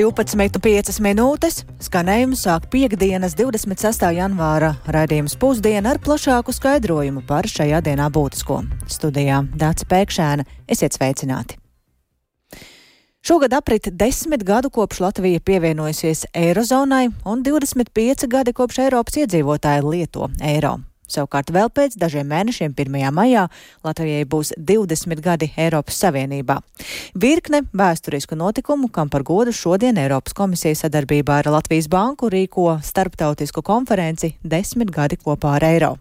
12,5 minūtes skanējumu sāk piekdienas 26. janvāra raidījums pusdiena ar plašāku skaidrojumu par šajā dienā būtisko. Studijā Dāca Pēkšēna, esiet sveicināti! Šogad aprit desmit gadu kopš Latvija pievienojusies Eirozonai un 25 gadi kopš Eiropas iedzīvotāji lieto eiro. Savukārt vēl pēc dažiem mēnešiem, 1. maijā, Latvijai būs 20 gadi Eiropas Savienībā. Virkne vēsturisku notikumu, kam par godu šodien Eiropas komisija sadarbībā ar Latvijas banku rīko starptautisku konferenci Desmit gadi kopā ar eiro.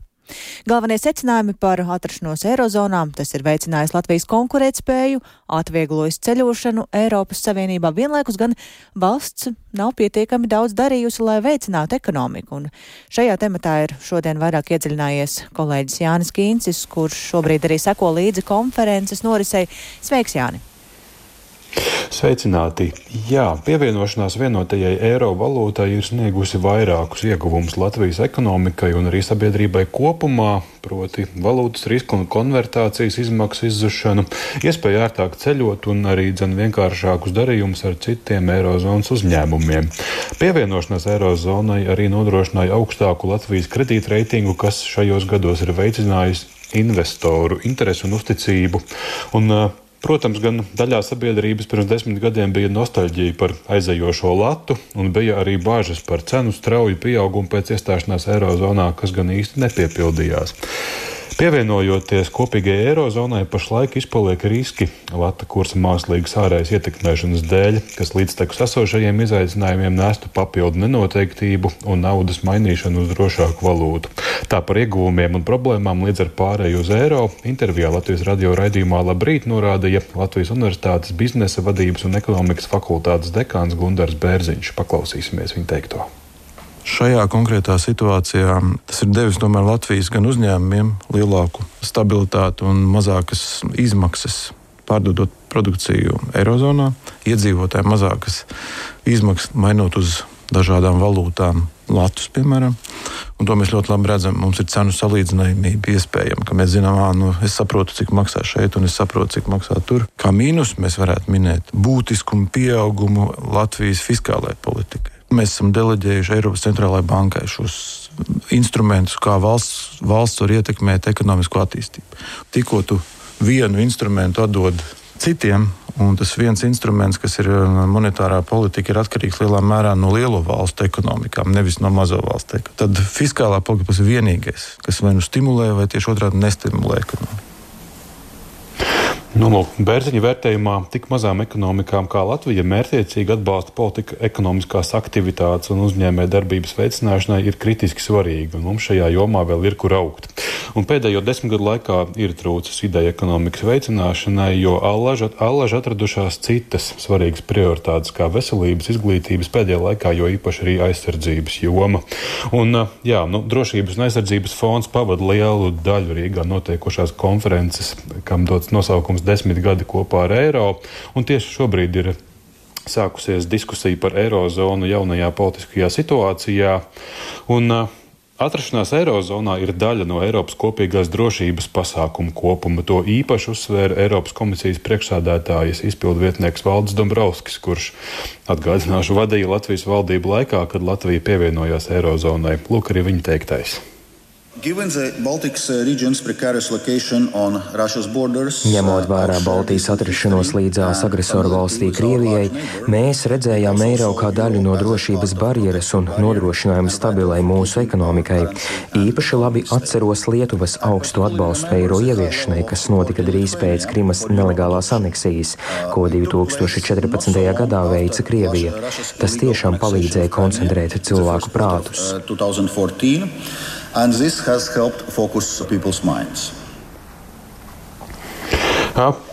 Galvenie secinājumi par atrašanos Eirozonām - tas ir veicinājis Latvijas konkurētspēju, atvieglojis ceļošanu Eiropas Savienībā, vienlaikus gan valsts nav pietiekami daudz darījusi, lai veicinātu ekonomiku. Un šajā tematā ir šodien vairāk iedziļinājies kolēģis Jānis Kīncis, kurš šobrīd arī seko līdzi konferences norisei. Sveiks, Jāni! Sveicināti! Jā, pievienošanās vienotajai eiro valūtai ir sniegusi vairākus ieguvumus Latvijas ekonomikai un arī sabiedrībai kopumā, proti valūtas risku un konvertācijas izmaksu izzušanu, iespēju ērtāk ceļot un arī dzen vienkāršākus darījumus ar citiem eirozonas uzņēmumiem. Pievienošanās eirozonai arī nodrošināja augstāku Latvijas kredītreitingu, kas šajos gados ir veicinājis investoru interesi un uzticību. Un, uh, Protams, gan daļā sabiedrības pirms desmit gadiem bija nostalģija par aizejošo latu, un bija arī bažas par cenu strauju pieaugumu pēc iestāšanās Eirozonā, kas gan īsti nepiepildījās. Pievienojoties kopīgajai eirozonai, pašlaik izpaliek riski lata kursa mākslīgas ārējas ietekmēšanas dēļ, kas līdztekus esošajiem izaicinājumiem nestu papildu nenoteiktību un naudas mainīšanu uz drošāku valūtu. Tā par ieguvumiem un problēmām līdz ar pārēju uz eiro intervijā Latvijas radio raidījumā Labrīt norādīja Latvijas Universitātes biznesa vadības un ekonomikas fakultātes dekāns Gundars Bērziņš. Paklausīsimies viņa teikto. Šajā konkrētā situācijā tas ir devis tomēr Latvijas gan uzņēmumiem lielāku stabilitāti un mazākas izmaksas pārdodot produkciju Eirozonā, iedzīvotājiem mazākas izmaksas mainot uz dažādām valūtām, Latvijas, piemēram. Un to mēs ļoti labi redzam. Mums ir cenu salīdzināmība iespējama, ka mēs zinām, ah, nu, es saprotu, cik maksā šeit, un es saprotu, cik maksā tur. Kā mīnus mēs varētu minēt būtiskumu pieaugumu Latvijas fiskālajai politikai. Mēs esam deleģējuši Eiropas centrālajai bankai šos instrumentus, kā valsts, valsts var ietekmēt ekonomisko attīstību. Tikko tu vienu instrumentu atdod citiem, un tas viens instruments, kas ir uh, monetārā politika, ir atkarīgs lielā mērā no lielo valstu ekonomikām, nevis no mazo valstu ekonomikām. Tad fiskālā politika ir vienīgais, kas vai nu stimulē, vai tieši otrādi nestimulē ekonomiku. Nu, lūk, Bērziņa vērtējumā tik mazām ekonomikām kā Latvija mērķiecīgi atbalsta politika ekonomiskās aktivitātes un uzņēmē darbības veicināšanai ir kritiski svarīga, un mums šajā jomā vēl ir kur augt. Un pēdējo desmit gadu laikā ir trūcis ideja ekonomikas veicināšanai, jo allaži atradušās citas svarīgas prioritātes, kā veselības, izglītības pēdējā laikā, jo īpaši arī aizsardzības joma. Un, jā, nu, drošības un aizsardzības fonds pavada lielu daļu Rīgā notiekošās konferences, kam dots nosaukums notiekums desmit gadi kopā ar eiro. Un tieši šobrīd ir sākusies diskusija par eirozonu jaunajā politiskajā situācijā. Un, uh, Atrašanās Eirozonā ir daļa no Eiropas kopīgās drošības pasākumu kopuma. To īpaši uzsvēra Eiropas komisijas priekšsādātājas izpildu vietnieks Valdis Dombrovskis, kurš atgādināšu vadīja Latvijas valdību laikā, kad Latvija pievienojās Eirozonai. Lūk, arī viņa teiktais. Uh, Ņemot vērā Baltijas atrašanos līdzās agresoru valstī Krievijai, mēs redzējām eiro kā daļu no drošības barjeras un nodrošinājumu stabilai mūsu ekonomikai. Īpaši labi atceros Lietuvas augstu atbalstu eiro ieviešanai, kas notika drīz pēc Krimas nelegālās aneksijas, ko 2014. gadā veica Krievija. Tas tiešām palīdzēja koncentrēt cilvēku prātus. 2014 and this has helped focus people's minds.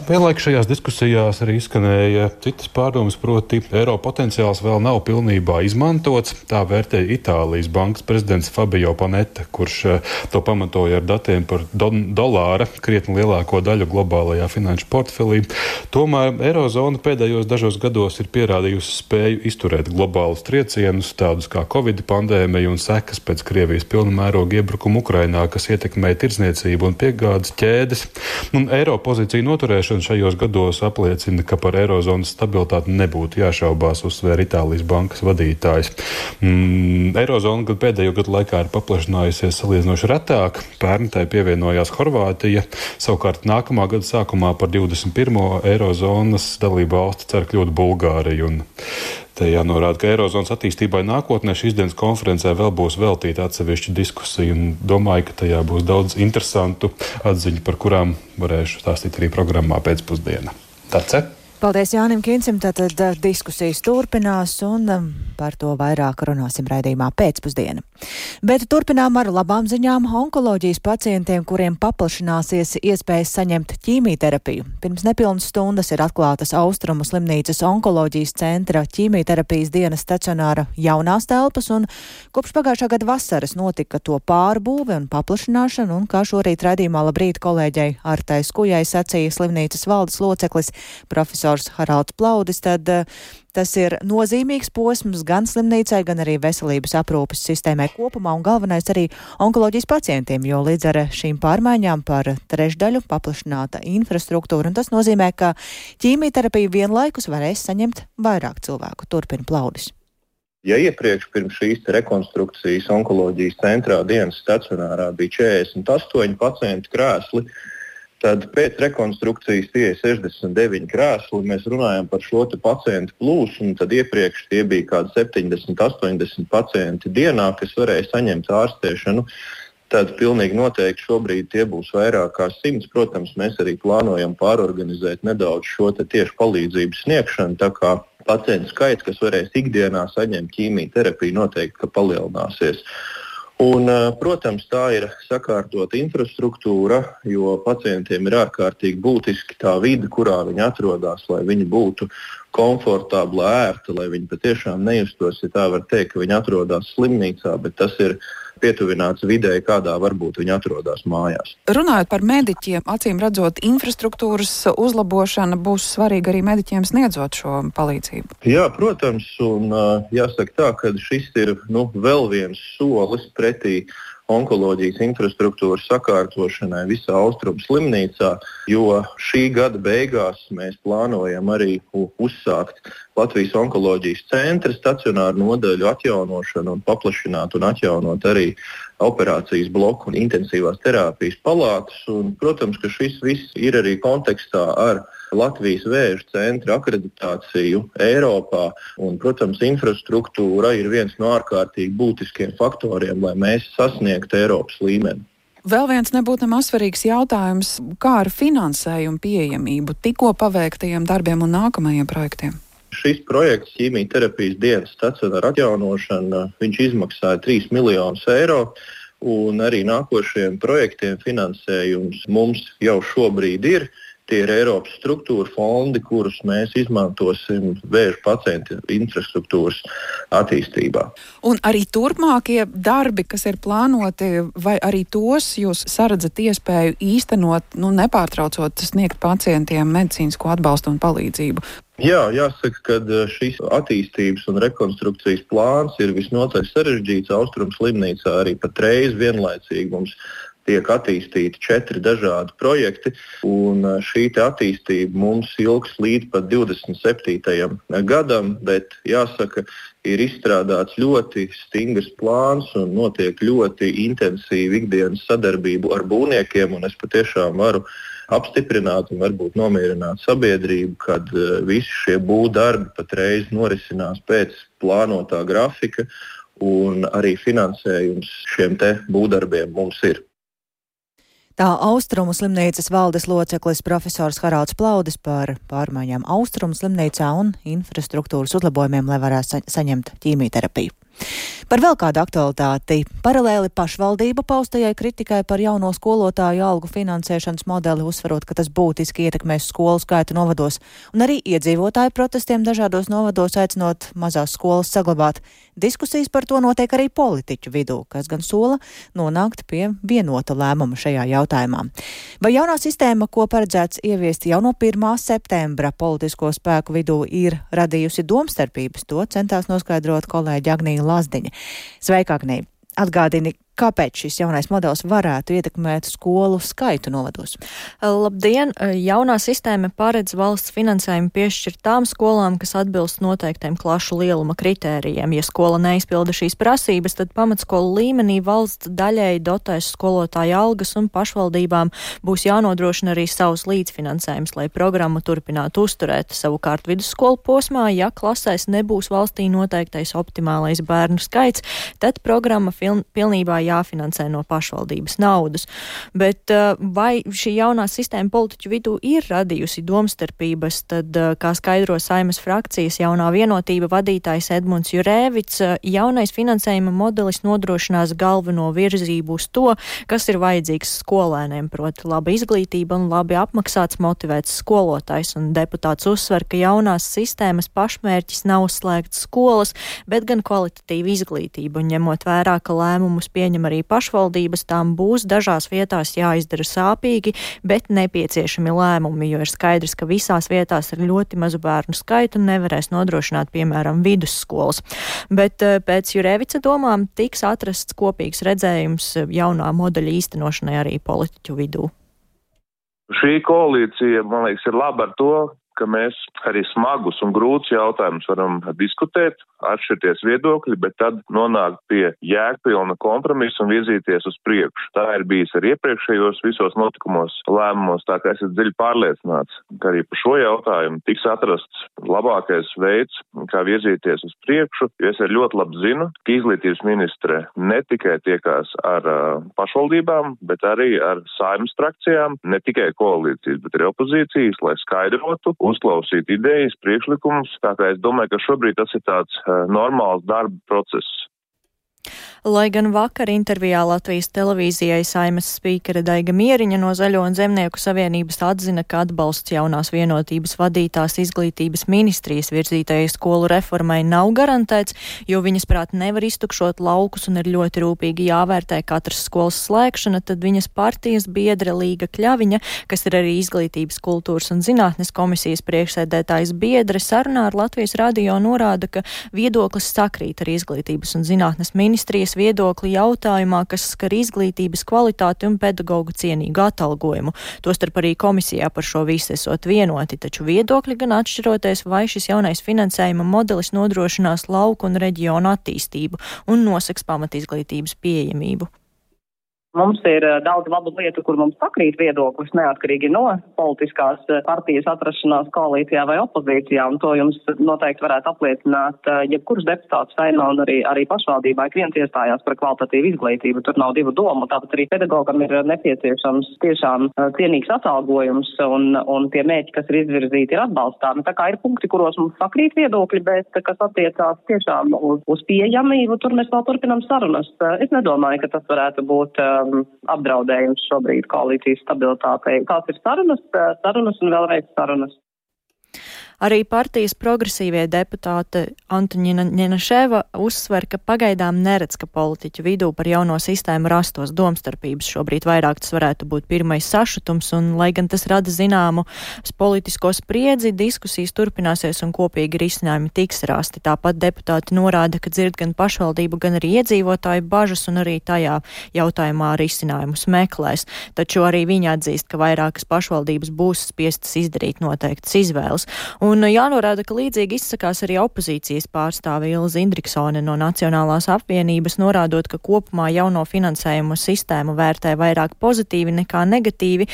Vienlaikus šajās diskusijās arī izskanēja citas pārdomas, proti, eiro potenciāls vēl nav pilnībā izmantots. Tā vērtēja Itālijas bankas prezidents Fabio Panetta, kurš eh, to pamatoja ar datiem par do dolāra krietni lielāko daļu globālajā finanšu portfelī. Tomēr eirozona pēdējos dažos gados ir pierādījusi spēju izturēt globālus triecienus, tādus kā Covid pandēmija un sekas pēc Krievijas pilna mēroga iebrukuma Ukrainā, kas ietekmēja tirdzniecību un piegādes ķēdes. Un eiro pozīciju noturēšanu ieviešana šajos gados apliecina, ka par eirozonas stabilitāti nebūtu jāšaubās, uzsvēra Itālijas bankas vadītājs. Mm, Eirozona gadu pēdējo gadu laikā ir paplašinājusies salīdzinoši retāk. Pērn tai pievienojās Horvātija, savukārt nākamā gada sākumā par 21. eirozonas dalību valsti cer kļūt Bulgārija. Un Te jānorāda, ka Eirozonas attīstībai nākotnē šīs dienas konferencē vēl būs veltīta atsevišķa diskusija, domāju, ka tajā būs daudz interesantu atziņu, par kurām varēšu stāstīt arī programmā pēcpusdienā. Tāds ir. Paldies Jānim Kīncim, tātad diskusijas turpinās un par to vairāk runāsim raidījumā pēcpusdiena. Bet turpinām ar labām ziņām onkoloģijas pacientiem, kuriem paplašināsies iespējas saņemt ķīmijterapiju. Pirms nepilnas stundas ir atklātas Austrumu slimnīcas onkoloģijas centra ķīmijterapijas dienas stacionāra jaunās telpas, un kopš pagājušā gada vasaras notika to pārbūve un paplašināšana, un kā šorīt raidījumā labrīt kolēģei Artai Skujai sacīja slimnīcas valdes loceklis profesors profesors Haralds Plaudis, tad eh, tas ir nozīmīgs posms gan slimnīcai, gan arī veselības aprūpes sistēmai kopumā un galvenais arī onkoloģijas pacientiem, jo līdz ar šīm pārmaiņām par trešdaļu paplašināta infrastruktūra, un tas nozīmē, ka ķīmijterapiju vienlaikus varēs saņemt vairāk cilvēku. Turpina Plaudis. Ja iepriekš pirms šīs rekonstrukcijas onkoloģijas centrā dienas stacionārā bija 48 pacientu krēsli, Tad pēc rekonstrukcijas tie ir 69 krēsli. Mēs runājam par šo pacientu plūsmu. Tad iepriekš tie bija kaut kādi 70, 80 pacienti dienā, kas varēja saņemt ārstēšanu. Tad pilnīgi noteikti šobrīd tie būs vairāk kā simts. Protams, mēs arī plānojam pārorganizēt nedaudz šo tieši palīdzības sniegšanu. Pacientu skaits, kas varēs ikdienā saņemt ķīmijterapiju, noteikti palielināsies. Un, protams, tā ir sakārtota infrastruktūra, jo pacientiem ir ārkārtīgi būtiski tā vide, kurā viņi atrodas, lai viņi būtu komfortabli, ērti, lai viņi patiešām nejustos, ja tā var teikt, ka viņi atrodas slimnīcā, bet tas ir pietuvināts videi, kādā varbūt viņi atrodas mājās. Runājot par mediķiem, acīm redzot, infrastruktūras uzlabošana būs svarīga arī mediķiem sniedzot šo palīdzību. Jā, protams, un jāsaka tā, ka šis ir nu, vēl viens solis pretī onkoloģijas infrastruktūras sakārtošanai visā austrumu slimnīcā, jo šī gada beigās mēs plānojam arī uzsākt Latvijas onkoloģijas centra stacionāru nodaļu atjaunošanu un paplašināt un atjaunot arī operācijas bloku un intensīvās terapijas palātas. Un, protams, ka šis viss ir arī kontekstā ar Latvijas vēža centra akreditāciju Eiropā. Un, protams, infrastruktūra ir viens no ārkārtīgi būtiskiem faktoriem, lai mēs sasniegtu Eiropas līmeni. Vēl viens nebūtu nemaz svarīgs jautājums, kā ar finansējumu pieejamību tikko paveiktajiem darbiem un nākamajiem projektiem. Šis projekts, ķīmijterapijas dienas stacionāra atjaunošana, izmaksāja 3 miljonus eiro. Un arī nākošajiem projektiem finansējums mums jau šobrīd ir. Tie ir Eiropas struktūra fondi, kurus mēs izmantosim vēža pacientu infrastruktūras attīstībā. Un arī turpmākie darbi, kas ir plānoti, vai arī tos jūs saredzat iespēju īstenot, nu, nepārtraucot sniegt pacientiem medicīnisko atbalstu un palīdzību? Jā, jāsaka, ka eh, šis attīstības un rekonstrukcijas plāns ir visnotaļ sarežģīts. Austrums slimnīcā arī patreiz vienlaicīgi mums tiek attīstīti četri dažādi projekti. Šī attīstība mums ilgs līdz pat 27. gadam, bet jāsaka, ir izstrādāts ļoti stingrs plāns un notiek ļoti intensīva ikdienas sadarbība ar būvniekiem. Es patiešām varu apstiprināt un varbūt nomierināt sabiedrību, ka visi šie būvdarbi patreiz norisinās pēc plānotā grafika. Un arī finansējums šiem būvdarbiem mums ir. Tā Austrumu slimnīcas valdes loceklis profesors Haralds Plaudis par pārmaiņām Austrumu slimnīcā un infrastruktūras uzlabojumiem, lai varētu saņemt ķīmijterapiju. Par vēl kādu aktualitāti. Paralēli pašvaldība paustajai kritikai par jauno skolotāju algu finansēšanas modeli, uzsverot, ka tas būtiski ietekmēs skolu skaitu novados, un arī iedzīvotāju protestiem dažādos novados aicinot mazās skolas saglabāt. Diskusijas par to notiek arī politiķu vidū, kas gan sola nonākt pie vienota lēmuma šajā jautājumā. Vai jaunā sistēma, ko paredzēts ieviest jau no 1. septembra politisko spēku vidū, ir radījusi domstarpības, to centās noskaidrot kolēģi Agnija Lazdiņa. Sveika, Agnija! Atgādini, kāpēc šis jaunais modelis varētu ietekmēt skolu skaitu novados? Labdien! Jaunā sistēma paredz valsts finansējumu piešķirt tām skolām, kas atbilst noteiktiem klašu lieluma kritērijiem. Ja skola neizpilda šīs prasības, tad pamatskolu līmenī valsts daļēji dotēs skolotāju algas un pašvaldībām būs jānodrošina arī savus līdzfinansējums, lai programmu turpinātu uzturēt. Savukārt vidusskolu posmā, ja klasēs nebūs valstī noteiktais optimālais bērnu skaits, tad programma pilnībā jāfinansē no pašvaldības naudas. Bet uh, vai šī jaunā sistēma politiķu vidū ir radījusi domstarpības, tad, uh, kā skaidro saimas frakcijas jaunā vienotība vadītājs Edmunds Jurēvits, uh, jaunais finansējuma modelis nodrošinās galveno virzību uz to, kas ir vajadzīgs skolēniem, proti laba izglītība un labi apmaksāts motivēts skolotājs. Un deputāts uzsver, ka jaunās sistēmas pašmērķis nav slēgt skolas, bet gan kvalitatīva izglītība, un ņemot vērā, ka lēmumus pieņem arī pašvaldības, tām būs dažās vietās jāizdara sāpīgi, bet nepieciešami lēmumi, jo ir skaidrs, ka visās vietās ar ļoti mazu bērnu skaitu nevarēs nodrošināt, piemēram, vidusskolas. Bet eh, pēc Jurevica domām tiks atrasts kopīgs redzējums jaunā modeļa īstenošanai arī politiķu vidū. Šī koalīcija, man liekas, ir laba ar to, ka mēs arī smagus un grūtus jautājumus varam diskutēt, atšķirties viedokļi, bet tad nonākt pie jēgpilna kompromisa un virzīties uz priekšu. Tā ir bijis arī iepriekšējos visos notikumos, lēmumos, tā kā esat dziļi pārliecināts, ka arī par šo jautājumu tiks atrasts labākais veids, kā virzīties uz priekšu, jo es arī ļoti labi zinu, ka izglītības ministre ne tikai tiekās ar uh, pašvaldībām, bet arī ar saimnes frakcijām, ne tikai koalīcijas, bet arī opozīcijas, lai skaidrotu, uzklausītu idejas, priekšlikumus. Tā kā es domāju, ka šobrīd tas ir tāds uh, normāls darba process. Lai gan vakar intervijā Latvijas televīzijai saimas spīkere Daiga Mieriņa no Zaļo un Zemnieku savienības atzina, ka atbalsts jaunās vienotības vadītās izglītības ministrijas virzītajai skolu reformai nav garantēts, jo viņas prāt nevar iztukšot laukus un ir ļoti rūpīgi jāvērtē katras skolas slēgšana, tad viņas partijas biedra Līga Kļaviņa, kas ir arī izglītības, kultūras un zinātnes komisijas priekšsēdētājs biedre, sarunā ar Latvijas radio norāda, ka viedoklis sakrīt ar izglītības un zinātnes ministrijas viedokli jautājumā, kas skar izglītības kvalitāti un pedagoģu cienīgu atalgojumu. Tostarp arī komisijā par šo visu esot vienoti, taču viedokļi gan atšķiroties, vai šis jaunais finansējuma modelis nodrošinās lauku un reģionu attīstību un nosaks pamatizglītības pieejamību. Mums ir daudz labu lietu, kur mums sakrīt viedoklis neatkarīgi no politiskās partijas atrašanās koalīcijā vai opozīcijā, un to jums noteikti varētu apliecināt jebkurš deputāts saimā un arī, arī pašvaldībā, ik viens iestājās par kvalitatīvu izglītību. Tur nav divu domu, tāpat arī pedagogam ir nepieciešams tiešām cienīgs atalgojums, un, un tie mēķi, kas ir izvirzīti, ir atbalstāmi. Tā kā ir punkti, kuros mums sakrīt viedokļi, bet kas attiecās tiešām uz, uz pieejamību, tur mēs vēl turpinam sarunas. Es nedomāju, ka tas varētu būt um, apdraudējums šobrīd koalīcijas stabilitātei. Tās ir sarunas, sarunas un vēlreiz sarunas. Arī partijas progresīvie deputāte Antoņina Ņenaševa uzsver, ka pagaidām neredz, ka politiķu vidū par jauno sistēmu rastos domstarpības. Šobrīd vairāk tas varētu būt pirmais sašutums, un, lai gan tas rada zināmu politisko spriedzi, diskusijas turpināsies un kopīgi risinājumi tiks rasti. Tāpat deputāti norāda, ka dzird gan pašvaldību, gan arī iedzīvotāju bažas un arī tajā jautājumā risinājumus meklēs. Taču arī viņi atzīst, ka vairākas pašvaldības būs spiestas izdarīt noteiktas izvēles. Un jānorāda, ka līdzīgi izsakās arī opozīcijas pārstāve Ilza Indriksone no Nacionālās apvienības, norādot, ka kopumā jauno finansējumu sistēmu vērtē vairāk pozitīvi nekā negatīvi,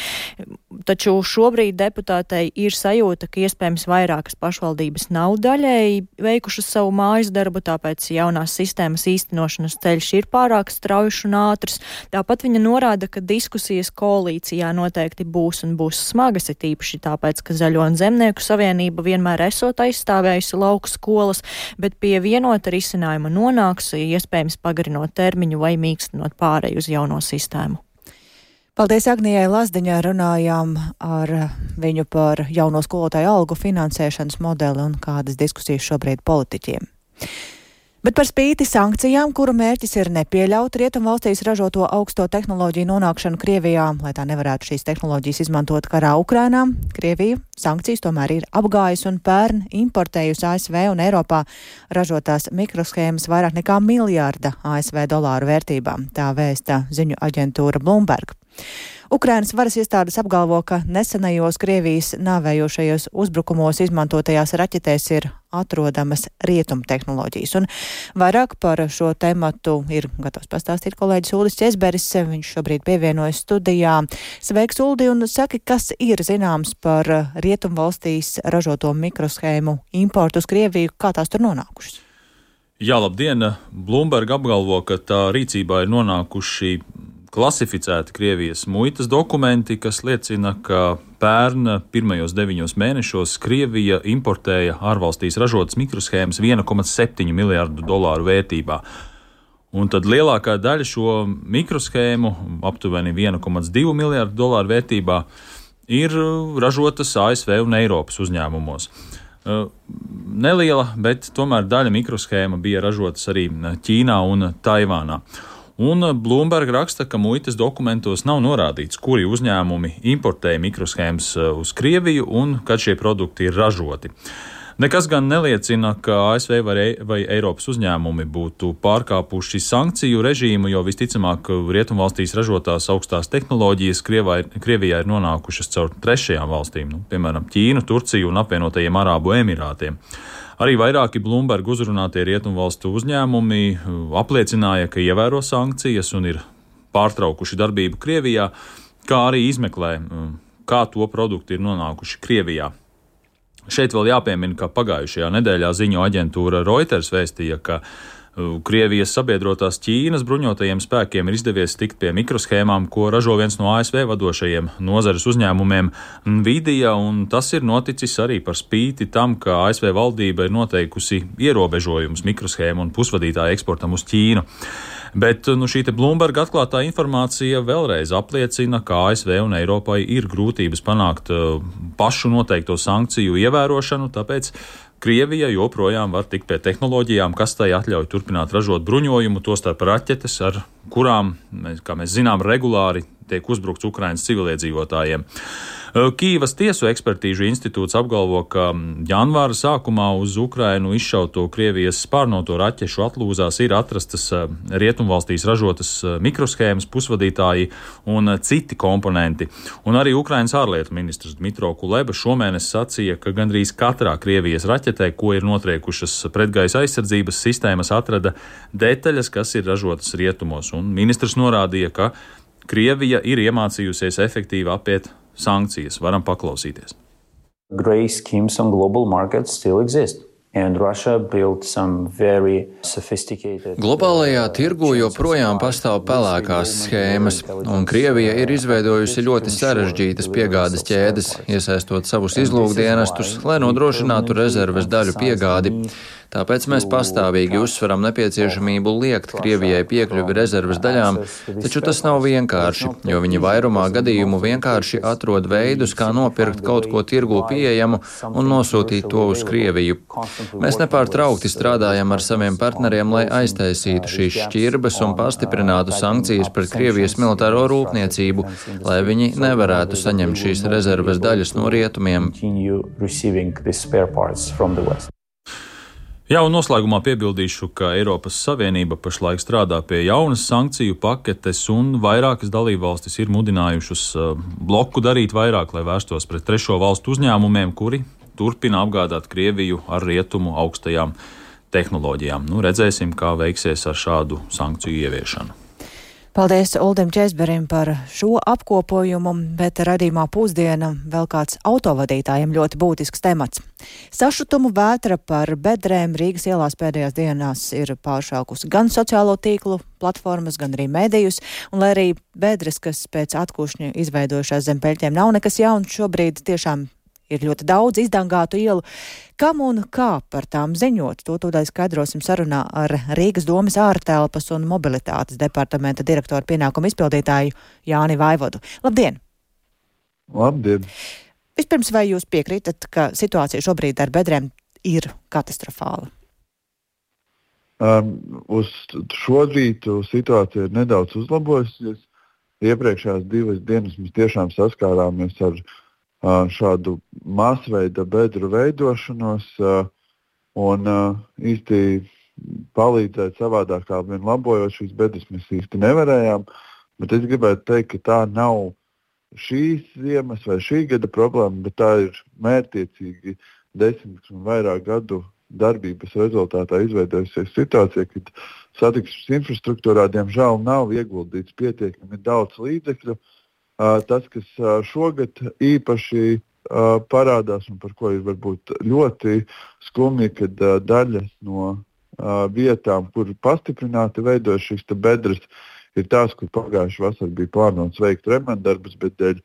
taču šobrīd deputātei ir sajūta, ka iespējams vairākas pašvaldības nav daļēji veikušas savu mājas darbu, tāpēc jaunās sistēmas īstenošanas ceļš ir pārāk straujuši un ātrs. Tāpat viņa norāda, ka diskusijas koalīcijā noteikti būs un būs smagas, ir tīpaši tāpēc, ka Zaļo un Zemnieku savienība Savienība vienmēr esot aizstāvējusi lauku skolas, bet pie vienota risinājuma nonāks, iespējams pagarinot termiņu vai mīkstinot pārēju uz jauno sistēmu. Paldies Agnijai Lazdiņai runājām ar viņu par jauno skolotāju algu finansēšanas modeli un kādas diskusijas šobrīd politiķiem. Bet par spīti sankcijām, kuru mērķis ir nepieļaut rietumvalstīs ražoto augsto tehnoloģiju nonākšanu Krievijā, lai tā nevarētu šīs tehnoloģijas izmantot karā Ukrainā, Krievija sankcijas tomēr ir apgājusi un pērn importējusi ASV un Eiropā ražotās mikroshēmas vairāk nekā miljārda ASV dolāru vērtībā, tā vēsta ziņu aģentūra Bloomberg. Ukrainas varas iestādes apgalvo, ka nesenajos Krievijas nāvējošajos uzbrukumos izmantotajās raķetēs ir atrodamas rietumu tehnoloģijas. Un vairāk par šo tematu ir gatavs pastāstīt kolēģis Uldis Česberis. Viņš šobrīd pievienojas studijā. Sveiks, Uldi, un saki, kas ir zināms par rietumu valstīs ražoto mikroshēmu importu uz Krieviju, kā tās tur nonākušas? Jā, labdien! Bloomberg apgalvo, ka tā rīcībā ir nonākuši klasificēti Krievijas muitas dokumenti, kas liecina, ka pērn pirmajos deviņos mēnešos Krievija importēja ārvalstīs ražotas mikroshēmas 1,7 miljārdu dolāru vērtībā. Un tad lielākā daļa šo mikroshēmu, aptuveni 1,2 miljārdu dolāru vērtībā, ir ražotas ASV un Eiropas uzņēmumos. Neliela, bet tomēr daļa mikroshēma bija ražotas arī Ķīnā un Taivānā. Un Bloomberg raksta, ka muitas dokumentos nav norādīts, kuri uzņēmumi importēja mikroshēmas eh, uz Krieviju un kad šie produkti ir ražoti. Nekas gan neliecina, ka ASV vai, vai Eiropas uzņēmumi būtu pārkāpuši sankciju režīmu, jo visticamāk Rietumvalstīs ražotās augstās tehnoloģijas Krievā, Krievijā ir nonākušas caur trešajām valstīm, nu, piemēram, Ķīnu, Turciju un apvienotajiem Arābu Emirātiem. Arī vairāki Bloomberg uzrunātie rietumvalstu uzņēmumi uh, apliecināja, ka ievēro sankcijas un ir pārtraukuši darbību Krievijā, kā arī izmeklē, uh, kā to produkti ir nonākuši Krievijā. Šeit vēl jāpiemina, ka pagājušajā nedēļā ziņo aģentūra Reuters vēstīja, ka Krievijas sabiedrotās Ķīnas bruņotajiem spēkiem ir izdevies tikt pie mikroshēmām, ko ražo viens no ASV vadošajiem nozares uzņēmumiem Nvidia, un tas ir noticis arī par spīti tam, ka ASV valdība ir noteikusi ierobežojumus mikroshēmu un pusvadītāju eksportam uz Ķīnu. Bet nu, šī Bloomberg atklātā informācija vēlreiz apliecina, ka ASV un Eiropai ir grūtības panākt uh, pašu noteikto sankciju ievērošanu, tāpēc Krievija joprojām var tikt pie tehnoloģijām, kas tai atļauj turpināt ražot bruņojumu, tostarp raķetes, ar kurām, kā mēs zinām, regulāri tiek uzbrukts Ukraiņas civiliedzīvotājiem. Kīvas tiesu ekspertīžu institūts apgalvo, ka janvāra sākumā uz Ukrainu izšauto Krievijas spārnoto raķešu atlūzās ir atrastas rietumvalstīs ražotas mikroshēmas, pusvadītāji un citi komponenti. Un arī Ukrainas ārlietu ministrs Dmitro Kuleba šomēnes sacīja, ka gandrīz katrā Krievijas raķetē, ko ir notriekušas pretgaisa aizsardzības sistēmas, atrada detaļas, kas ir ražotas rietumos. Un ministrs norādīja, ka Krievija ir iemācījusies efektīvi apiet sankcijas. Varam paklausīties. Gray schemes on global markets still exist. Globālajā tirgu joprojām pastāv pelēkās schēmas, un Krievija ir izveidojusi ļoti sarežģītas piegādes ķēdes, iesaistot savus izlūkdienestus, lai nodrošinātu rezerves daļu piegādi. Tāpēc mēs pastāvīgi uzsveram nepieciešamību liekt Krievijai piekļuvi rezerves daļām, taču tas nav vienkārši, jo viņi vairumā gadījumu vienkārši atrod veidus, kā nopirkt kaut ko tirgu pieejamu un nosūtīt to uz Krieviju. Mēs nepārtraukti strādājam ar saviem partneriem, lai aiztaisītu šīs šķirbas un pastiprinātu sankcijas pret Krievijas militāro rūpniecību, lai viņi nevarētu saņemt šīs rezerves daļas no rietumiem. Jā, un noslēgumā piebildīšu, ka Eiropas Savienība pašlaik strādā pie jaunas sankciju paketes, un vairākas dalībvalstis ir mudinājušas uh, bloku darīt vairāk, lai vērstos pret trešo valstu uzņēmumiem, kuri turpina apgādāt Krieviju ar rietumu augstajām tehnoloģijām. Nu, redzēsim, kā veiksies ar šādu sankciju ieviešanu. Paldies Uldim Česberim par šo apkopojumu, bet radījumā pusdiena vēl kāds autovadītājiem ļoti būtisks temats. Sašutumu vētra par bedrēm Rīgas ielās pēdējās dienās ir pāršākusi gan sociālo tīklu platformas, gan arī medijus, un lai arī bedres, kas pēc atkušņa izveidojušās zem peļķiem nav nekas jauns, šobrīd tiešām ir ļoti daudz izdangātu ielu. Kam un kā par tām ziņot, to tūdaļ skaidrosim sarunā ar Rīgas domas ārtelpas un mobilitātes departamenta direktoru pienākumu izpildītāju Jāni Vaivodu. Labdien! Labdien! Vispirms, vai jūs piekrītat, ka situācija šobrīd ar bedrēm ir katastrofāla? Um, uz šo rītu situācija ir nedaudz uzlabojusies. Iepriekšējās divas dienas mēs tiešām saskārāmies ar šādu masveida bedru veidošanos, uh, un uh, īsti palīdzēt savādāk, kā vien labojot šīs bedres, mēs īsti nevarējām. Bet es gribētu teikt, ka tā nav šīs ziemas vai šī gada problēma, bet tā ir mērķiecīgi desmit un vairāk gadu darbības rezultātā izveidojusies situācija, kad satiksmes infrastruktūrā diemžēl nav ieguldīts pietiekami daudz līdzekļu. Tas, kas šogad īpaši parādās un par ko ir varbūt ļoti skumji, kad daļa no vietām, kur pastiprināti veidojas šīs bedres, ir tās, kur pagājušā vasarā bija plānots veikt remontdarbus, bet dēļ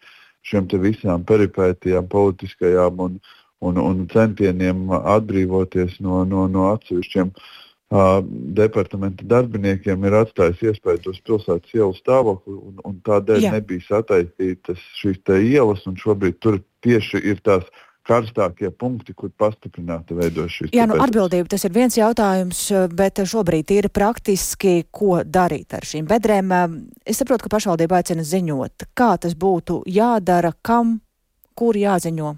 šiem visām peripētijām, politiskajām un, un, un centieniem atbrīvoties no, no, no atsevišķiem uh, departamenta darbiniekiem ir atstājis iespēju uz pilsētas ielu stāvokli, un, un tādēļ Jā. nebija sataisītas šīs ielas, un šobrīd tur tieši ir tās karstākie punkti, kur pastiprināti veidojas šīs Jā, nu, atbildība tas ir viens jautājums, bet šobrīd ir praktiski, ko darīt ar šīm bedrēm. Es saprotu, ka pašvaldība aicina ziņot, kā tas būtu jādara, kam, kur jāziņo.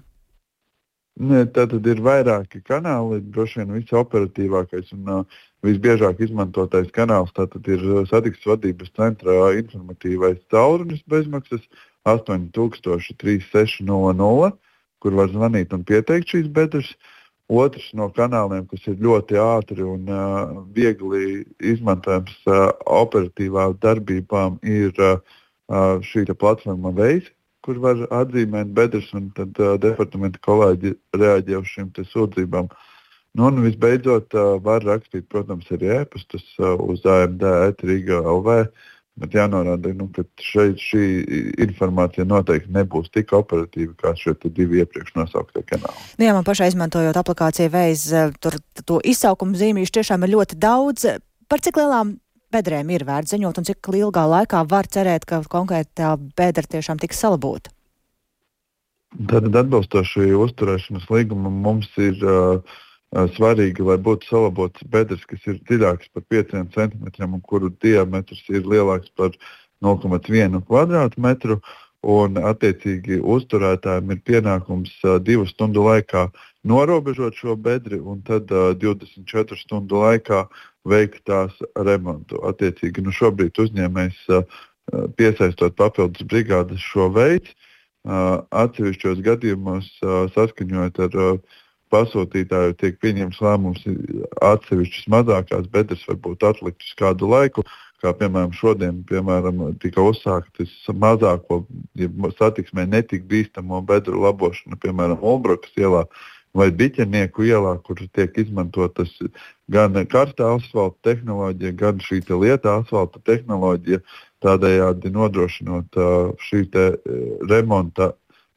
Ne, tā tad ir vairāki kanāli. Droši vien visoperatīvākais un uh, visbiežāk izmantotais kanāls ir satiksmes vadības centra informatīvais caurunis bezmaksas 8300, kur var zvanīt un pieteikt šīs bedres. Otrs no kanāliem, kas ir ļoti ātri un uh, viegli izmantojams uh, operatīvā darbībām, ir uh, šī platforma Veids, kur var atzīmēt bedres, un tad uh, departamenta kolēģi reaģē uz šīm sūdzībām. Nu, un visbeidzot, uh, var rakstīt, protams, arī ēpastus uh, uz AMD, ETRIGA, LV. Bet jānorāda, nu, ka šeit šī informācija noteikti nebūs tik operatīva kā šie divi iepriekš nosauktie kanāli. Nu, jā, man pašai izmantojot aplikāciju Veiz, tur to izsaukumu zīmīšu tiešām ir ļoti daudz. Par cik lielām bedrēm ir vērts ziņot un cik ilgā laikā var cerēt, ka konkrētā bedra tiešām tiks salabota? Tad atbilstoši uzturēšanas līgumam mums ir uh, svarīgi, lai būtu salabotas bedres, kas ir dziļākas par 5 cm un kuru diametrs ir lielāks par 0,1 km2. Un, attiecīgi, uzturētājiem ir pienākums uh, divu stundu laikā norobežot šo bedri un tad uh, 24 stundu laikā veikt tās remontu. Attiecīgi, nu šobrīd uzņēmējs piesaistot papildus brigādes šo veidu. Atsevišķos gadījumos saskaņojot ar pasūtītāju tiek pieņemts lēmums atsevišķas mazākās bedres varbūt atlikt uz kādu laiku. Kā piemēram šodien piemēram, tika uzsāktas mazāko, ja satiksmē netik bīstamo bedru labošana, piemēram, Olbrokas ielā vai Biķenieku ielā, kur tiek izmantotas gan karstā asfalta tehnoloģija, gan šī te lieta asfalta tehnoloģija, tādējādi nodrošinot šī remonta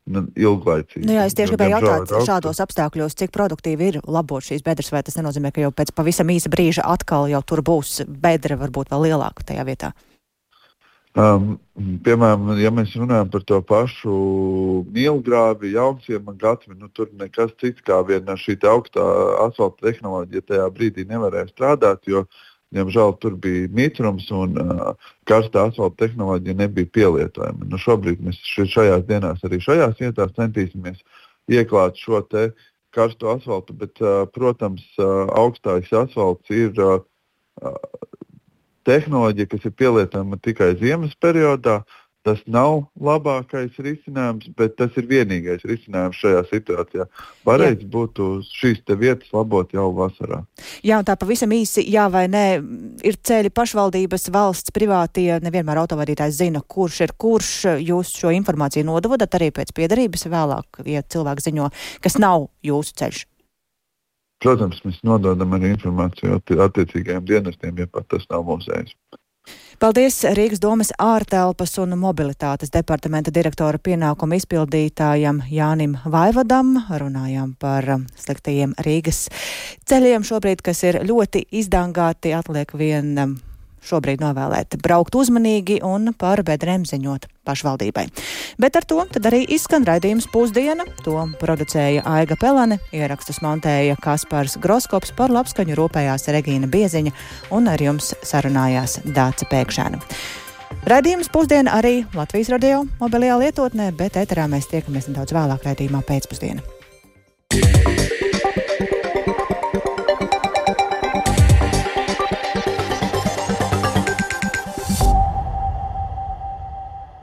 ilglaicīgi. Nu jā, es tieši gribēju jautāt, šādos apstākļos, cik produktīvi ir labot šīs bedres, vai tas nenozīmē, ka jau pēc pavisam īsa brīža atkal jau tur būs bedre, varbūt vēl lielāka tajā vietā? Um, piemēram, ja mēs runājam par to pašu mīlgrāvi, jaunciemu gatvi, nu, tur nekas cits kā viena šī augstā asfalta tehnoloģija tajā brīdī nevarēja strādāt, jo, diemžēl, tur bija mitrums un uh, karstā asfalta tehnoloģija nebija pielietojama. Nu, šobrīd mēs šajās dienās arī šajās vietās centīsimies ieklāt šo karsto asfaltu, bet, uh, protams, uh, augstais asfalts ir uh, tehnoloģija, kas ir pielietojama tikai ziemas periodā. Tas nav labākais risinājums, bet tas ir vienīgais risinājums šajā situācijā. Pareizi būtu šīs vietas labot jau vasarā. Jā, un tā pavisam īsi, jā vai nē, ir ceļi pašvaldības, valsts, privātie, nevienmēr autovadītājs zina, kurš ir kurš. Jūs šo informāciju nododat arī pēc piedarības vēlāk, ja cilvēks ziņo, kas nav jūsu ceļš. Protams, mēs nododam arī informāciju attiecīgajiem dienestiem, ja pat tas nav mūsējs. Paldies Rīgas domas ārtelpas un mobilitātes departamenta direktora pienākumu izpildītājam Jānim Vaivadam. Runājām par sliktajiem Rīgas ceļiem šobrīd, kas ir ļoti izdangāti. Atliek vien šobrīd novēlēt braukt uzmanīgi un par bedrēm ziņot pašvaldībai. Bet ar to arī izskan raidījums pusdiena. To producēja Aiga Pelane, ierakstus montēja Kaspars Groskops, par labskaņu rūpējās Regīna Bieziņa un ar jums sarunājās Dāca Pēkšēna. Radījums pusdiena arī Latvijas radio mobilajā lietotnē, bet ēterā mēs tiekamies nedaudz vēlāk raidījumā pēcpusdienā.